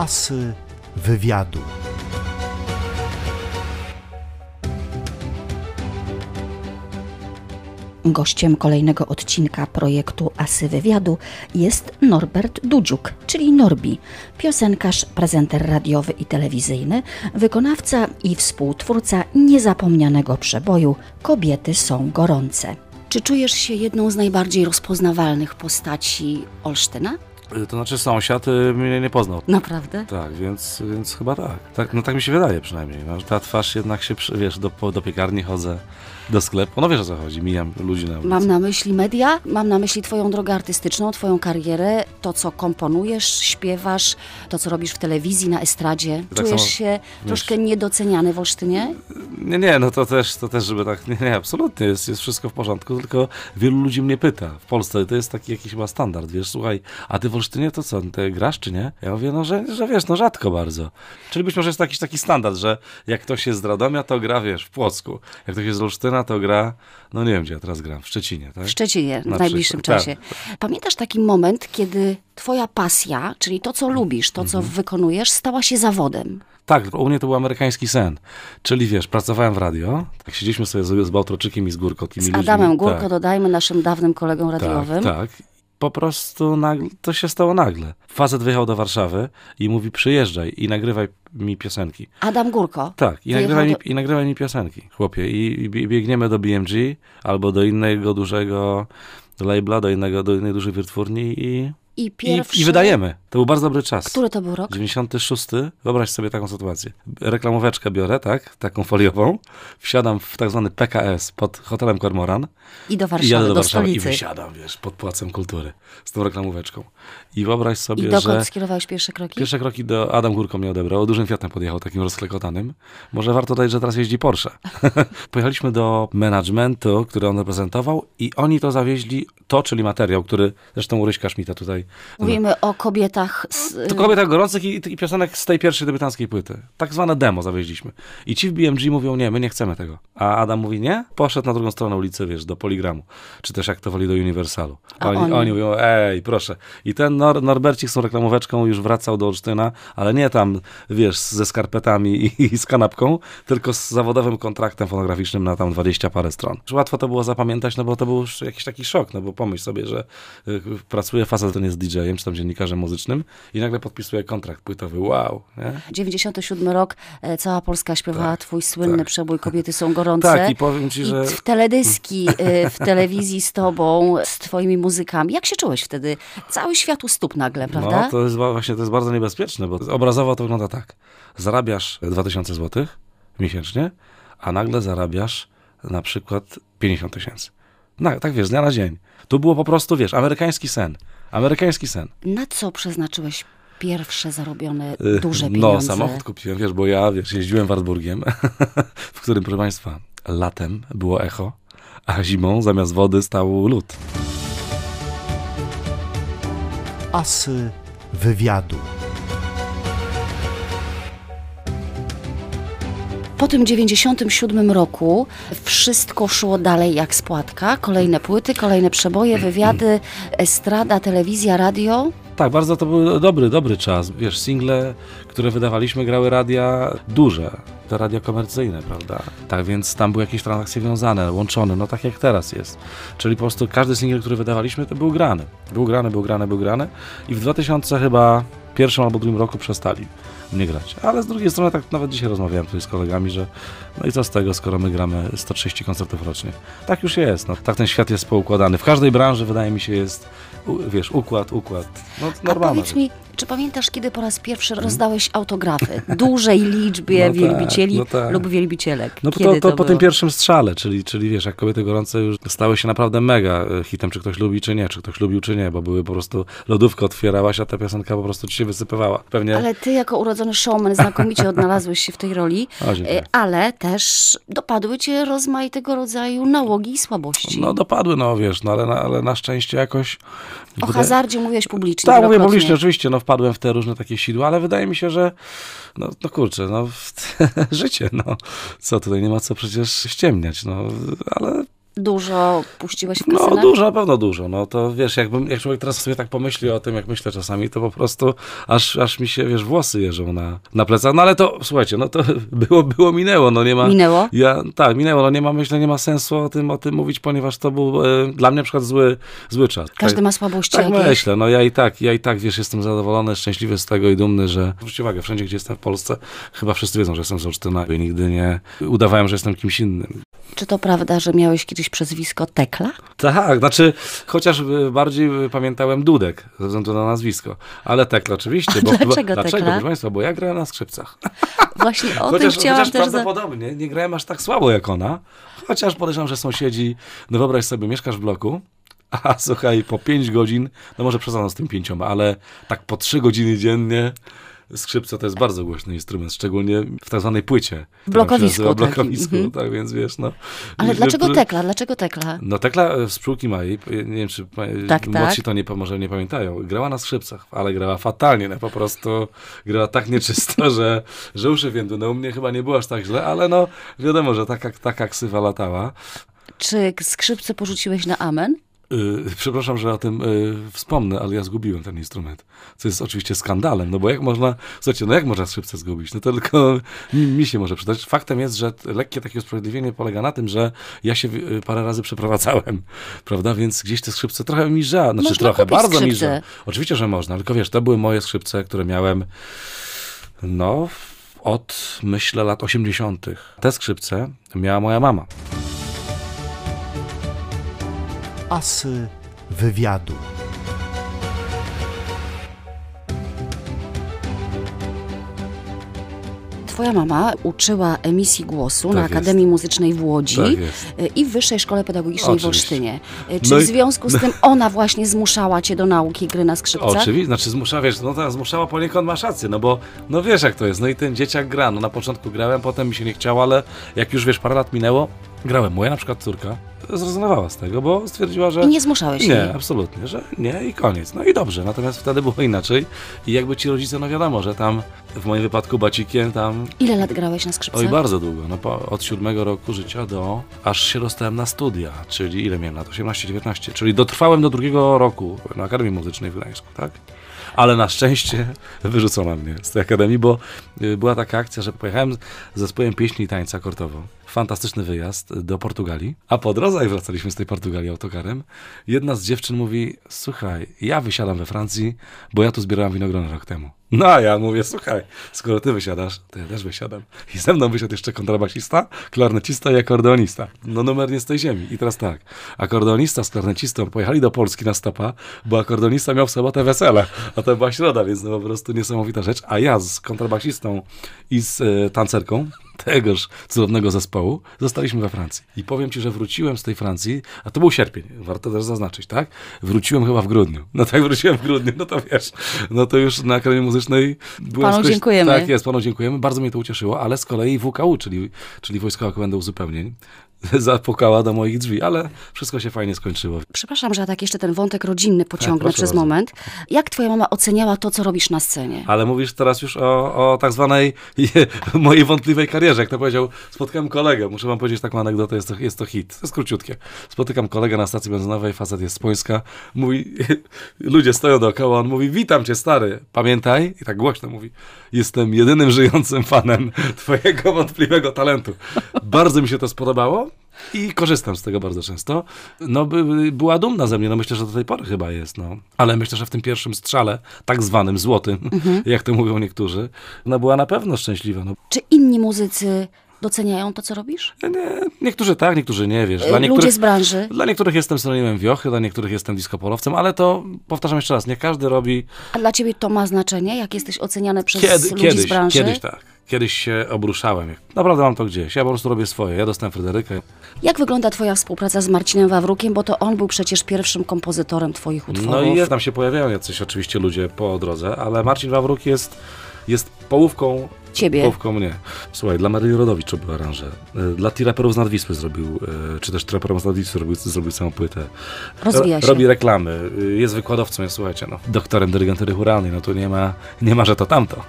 Asy wywiadu. Gościem kolejnego odcinka projektu Asy Wywiadu jest Norbert Dudziuk, czyli Norbi, piosenkarz, prezenter radiowy i telewizyjny, wykonawca i współtwórca niezapomnianego przeboju Kobiety są gorące. Czy czujesz się jedną z najbardziej rozpoznawalnych postaci Olsztyna? Y, To znaczy sąsiad y, mnie nie poznał. Naprawdę? Tak, więc, więc chyba tak. tak. No tak mi się wydaje przynajmniej. No, ta twarz jednak się, wiesz, do, do piekarni chodzę, do sklepu. No wiesz o co chodzi, mijam ludzi na ulicy. Mam na myśli media, mam na myśli Twoją drogę artystyczną, Twoją karierę, to co komponujesz, śpiewasz, to co robisz w telewizji, na estradzie. Tak Czujesz samo, się troszkę niedoceniany w Olsztynie? Nie, nie, no to też, to też, żeby tak, nie, nie, absolutnie, jest, jest wszystko w porządku, tylko wielu ludzi mnie pyta. W Polsce to jest taki jakiś chyba standard, wiesz, słuchaj, a ty w Olsztynie to co, ty grasz czy nie? Ja mówię, no, że, że wiesz, no rzadko bardzo. Czyli być może jest jakiś taki standard, że jak ktoś jest z Radomia, to gra, wiesz, w Płocku. Jak ktoś jest z Olsztyna, to gra, no nie wiem, gdzie ja teraz gram, w Szczecinie, tak? W Szczecinie w Na najbliższym przykład, czasie. Pamiętasz taki moment, kiedy Twoja pasja, czyli to, co lubisz, to, co Mhm. wykonujesz, stała się zawodem? Tak, u mnie to był amerykański sen. Czyli wiesz, pracowałem w radio, tak siedzieliśmy sobie z, z Bałtroczykiem i z Górko, Z. Adamem Górko, tak. dodajmy, naszym dawnym kolegą radiowym. Tak, tak. Po prostu nagle, to się stało nagle. Facet wyjechał do Warszawy i mówi przyjeżdżaj i nagrywaj mi piosenki. Adam Górko. Tak, i nagrywaj, mi, do- i nagrywaj mi piosenki, chłopie. I, i bie- biegniemy do BMG albo do innego dużego labela, do, innego, do innej dużej wytwórni i, I i, pierwszy... i wydajemy. To był bardzo dobry czas. Który to był rok? 96, wyobraź sobie taką sytuację. Reklamóweczkę biorę, tak, taką foliową, wsiadam w tak zwany PKS pod hotelem Kormoran I do i Warszawy, jadę do, do Warszawy i stolicy. wysiadam, wiesz, pod Płacem Kultury z tą reklamóweczką. I wyobraź I sobie, dokąd że skierowałeś pierwsze kroki? pierwsze kroki do Adam Górko mnie odebrał, dużym Fiatem podjechał, takim rozklekotanym. Może warto dodać, że teraz jeździ Porsche. Pojechaliśmy do managementu, który on reprezentował i oni to zawieźli, to, czyli materiał, który zresztą Uryśka Szmita tutaj Mówimy o kobietach z, to kobieta gorących i, i piosenek z tej pierwszej debiutanckiej płyty. Tak zwane demo zawieźliśmy. I ci w BMG mówią, nie, my nie chcemy tego. A Adam mówi, nie? Poszedł na drugą stronę ulicy, wiesz, do Poligramu. Czy też jak to woli do Uniwersalu. A Oni, oni? oni mówią, ej, proszę. I ten Nor Norbercik z tą reklamóweczką już wracał do Olsztyna, ale nie tam, wiesz, ze skarpetami i, i z kanapką, tylko z zawodowym kontraktem fonograficznym na tam 20 parę stron. Łatwo to było zapamiętać, no bo to był już jakiś taki szok, no bo pomyśl sobie, że y, pracuje facet, ten jest DJ-em, czy tam dziennikarzem muzycznym i nagle podpisuje kontrakt płytowy. Wow, nie? 97 rok, e, cała Polska śpiewała Tak, twój słynny tak. przebój Kobiety są gorące. Tak, i powiem ci, I że w teledyski e, w telewizji z tobą, z twoimi muzykami. Jak się czułeś wtedy? Cały świat u stóp nagle, prawda? no, to jest właśnie to jest bardzo niebezpieczne, bo obrazowo to wygląda tak. Zarabiasz 2000 zł miesięcznie, a nagle zarabiasz na przykład 50 tysięcy. No, tak wiesz, z dnia na dzień. Tu było po prostu, wiesz, amerykański sen. Amerykański sen. Na co przeznaczyłeś pierwsze zarobione Y, duże No, pieniądze? samochód kupiłem, wiesz, bo ja, wiesz, jeździłem Wartburgiem, w którym, proszę Państwa, latem było echo, a zimą zamiast wody stał lód. Asy wywiadu. Po tym 97 roku wszystko szło dalej jak spłatka. Kolejne płyty, kolejne przeboje, wywiady, estrada, telewizja, radio. Tak, bardzo to był dobry, dobry czas. Wiesz, single, które wydawaliśmy, grały radia duże, te radia komercyjne, prawda? Tak więc tam były jakieś transakcje wiązane, łączone, no tak jak teraz jest. Czyli po prostu każdy single, który wydawaliśmy, to był grany. Był grany, był grany, był grany i w 2000 chyba pierwszym albo drugim roku przestali mnie grać. Ale z drugiej strony, tak nawet dzisiaj rozmawiałem tutaj z kolegami, że no i co z tego, skoro my gramy 130 koncertów rocznie. Tak już jest, no, tak ten świat jest poukładany. W każdej branży, wydaje mi się, jest, wiesz, układ, układ. No, A powiedz mi, czy pamiętasz, kiedy po raz pierwszy rozdałeś autografy dużej liczbie No tak, wielbicieli no tak. lub wielbicielek? No kiedy to, to, po tym pierwszym strzale, czyli, czyli wiesz, jak kobiety gorące już stały się naprawdę mega e, hitem, czy ktoś lubi, czy nie, czy ktoś lubił, czy nie, bo były po prostu lodówkę otwierałaś, a ta piosenka po prostu ci się wysypywała. Pewnie. Ale ty jako urodzony showman znakomicie odnalazłeś się w tej roli, O, e, ale też dopadły cię rozmaitego rodzaju nałogi i słabości. No dopadły, no wiesz, no ale na, ale na szczęście jakoś... o hazardzie mówiłeś publicznie Tak, mówię publicznie, oczywiście, no wpadłem w te różne takie sidła, ale wydaje mi się, że no, no kurczę, no życie, no. Co tutaj, nie ma co przecież ściemniać, no ale Dużo puściłeś w No kasynach? dużo, na pewno dużo. No to wiesz, jakbym, jak człowiek teraz sobie tak pomyśli o tym, jak myślę czasami, to po prostu aż, aż mi się, wiesz, włosy jeżą na, na plecach. No ale to, słuchajcie, no to było, było, minęło, no nie ma... Minęło? Ja, tak, minęło, no nie ma, myślę, nie ma sensu o tym, o tym mówić, ponieważ to był e, dla mnie na przykład zły, zły czas. Każdy tak, ma słabości tak jakieś. myślę, no ja i tak, ja i tak, wiesz, jestem zadowolony, szczęśliwy z tego i dumny, że zwróćcie uwagę, wszędzie, gdzie jestem w Polsce, chyba wszyscy wiedzą, że jestem z Olsztyna i nigdy nie udawałem, że jestem kimś innym. Czy to prawda, że miałeś kiedyś przezwisko Tekla? Tak, znaczy, chociaż y, bardziej y, pamiętałem Dudek, ze względu na nazwisko, ale Tekla oczywiście. Bo, dlaczego bo, Dlaczego, proszę Państwa, bo ja grałem na skrzypcach. Właśnie o chociaż tym chciałam chociaż też... Prawdopodobnie nie grałem aż tak słabo jak ona, chociaż podejrzewam, że sąsiedzi, no wyobraź sobie, mieszkasz w bloku, a słuchaj, po 5 godzin, no może przesadzam z tym pięcioma, ale tak po 3 godziny dziennie skrzypce to jest bardzo głośny instrument, szczególnie w tak zwanej płycie. W blokowisku W takim, blokowisku, mhm. tak więc wiesz, no. Ale dlaczego że- Tekla? Dlaczego Tekla? no Tekla z pszczółki Mai, nie wiem czy Tak, młodsi tak. to nie, może nie pamiętają, grała na skrzypcach, ale grała fatalnie, no, po prostu grała tak nieczysto, że, że uszy więdły. No u mnie chyba nie było aż tak źle, ale no wiadomo, że taka, taka ksywa latała. Czy skrzypce porzuciłeś na amen? Yy, przepraszam, że o tym yy, wspomnę, ale ja zgubiłem ten instrument. Co jest oczywiście skandalem, no bo jak można, słuchajcie, no jak można skrzypce zgubić? No to tylko mi, mi się może przydać. Faktem jest, że lekkie takie usprawiedliwienie polega na tym, że ja się yy, parę razy przeprowadzałem, prawda? Więc gdzieś te skrzypce trochę mi ża, znaczy Można trochę, bardzo mi skrzypce. ża. Oczywiście, że można, tylko wiesz, to były moje skrzypce, które miałem, no, od myślę lat 80. Te skrzypce miała moja mama. Asy wywiadu. Twoja mama uczyła emisji głosu na Tak Akademii Muzycznej w Łodzi Tak jest. i w Wyższej Szkole Pedagogicznej w Oczywiście. Olsztynie. Y, Czy No w i- związku z tym ona właśnie zmuszała cię do nauki gry na skrzypcach? Oczywiście, znaczy zmusza, wiesz, no teraz zmuszała poniekąd masz rację, no bo, no wiesz jak to jest, no i ten dzieciak gra, no na początku grałem, potem mi się nie chciało, ale jak już wiesz, parę lat minęło, grałem. Moja na przykład córka zrezygnowała z tego, bo stwierdziła, że... I nie zmuszałeś Nie, jej? absolutnie, że nie i koniec. No i dobrze, natomiast wtedy było inaczej i jakby ci rodzice, no wiadomo, że tam w moim wypadku bacikiem tam Ile lat grałeś na skrzypcach? Oj, bardzo długo. No, po, od siódmego roku życia do aż się dostałem na studia, czyli ile miałem lat? 18-19, czyli dotrwałem do drugiego roku na Akademii Muzycznej w Gdańsku, tak? Ale na szczęście wyrzucono mnie z tej akademii, bo y, była taka akcja, że pojechałem z zespołem pieśni i tańca kortowo. Fantastyczny wyjazd do Portugalii. A po drodze, jak wracaliśmy z tej Portugalii autokarem, jedna z dziewczyn mówi: Słuchaj, ja wysiadam we Francji, bo ja tu zbierałam winogrona rok temu. No a ja mówię, słuchaj, skoro ty wysiadasz, to ja też wysiadam. I ze mną wysiadł jeszcze kontrabasista, klarnecista i akordeonista. No numer nie z tej ziemi. I teraz tak, akordeonista z klarnecistą pojechali do Polski na stopa, bo akordeonista miał w sobotę wesele, a to była środa, więc no po prostu niesamowita rzecz. A ja z kontrabasistą i z e, tancerką tegoż cudownego zespołu zostaliśmy we Francji. I powiem ci, że wróciłem z tej Francji, a to był sierpień, warto też zaznaczyć, tak? Wróciłem chyba w grudniu. No tak, wróciłem w grudniu, no to wiesz, no to już na Akademii Muzycznej byłem Panu skoś- dziękujemy. Tak jest, panu dziękujemy, bardzo mnie to ucieszyło, ale z kolei WKU, czyli, czyli Wojskowa Komenda Uzupełnień, zapukała do moich drzwi, ale wszystko się fajnie skończyło. Przepraszam, że tak jeszcze ten wątek rodzinny pociągnę proszę przez bardzo. moment. Jak twoja mama oceniała to, co robisz na scenie? Ale mówisz teraz już o, o tak zwanej mojej wątpliwej karierze. Jak to powiedział, spotkałem kolegę, muszę wam powiedzieć taką anegdotę, jest to, jest to hit, to jest króciutkie. Spotykam kolegę na stacji benzynowej, facet jest z Pońska, mówi, ludzie stoją dookoła, on mówi, witam cię stary, pamiętaj, i tak głośno mówi, jestem jedynym żyjącym fanem twojego wątpliwego talentu. Bardzo mi się to spodobało. I korzystam z tego bardzo często. No, by, by- była dumna ze mnie, no myślę, że do tej pory chyba jest, no. Ale myślę, że w tym pierwszym strzale, tak zwanym złotym, jak to mówią niektórzy, no była na pewno szczęśliwa. No, Czy inni muzycy doceniają to, co robisz? nie, niektórzy tak, niektórzy nie, wiesz. Dla Ludzie niektórych, z branży? dla niektórych jestem synonimem wiochy, dla niektórych jestem diskopolowcem, ale to, powtarzam jeszcze raz, nie każdy robi A dla ciebie to ma znaczenie, jak jesteś oceniany przez Kiedy, ludzi kiedyś, z branży? kiedyś tak. Kiedyś się obruszałem. Naprawdę mam to gdzieś. Ja po prostu robię swoje. Ja dostałem Fryderykę. Jak wygląda twoja współpraca z Marcinem Wawrukiem, bo to on był przecież pierwszym kompozytorem twoich utworów. No i jest, tam się pojawiają jacyś oczywiście ludzie po drodze, ale Marcin Wawruk jest, jest połówką Ciebie. Połówką mnie. Słuchaj, dla Marii Rodowicz robił aranże. Y, Dla T-Raperów z Nadwisły zrobił, y, czy też T-Raperom z Nadwisły zrobił, zrobił całą płytę. Rozwija się. Robi reklamy, y, jest wykładowcą, jest, słuchajcie, no, doktorem dyrygentury churalnej, no tu nie ma, nie ma, że to tamto.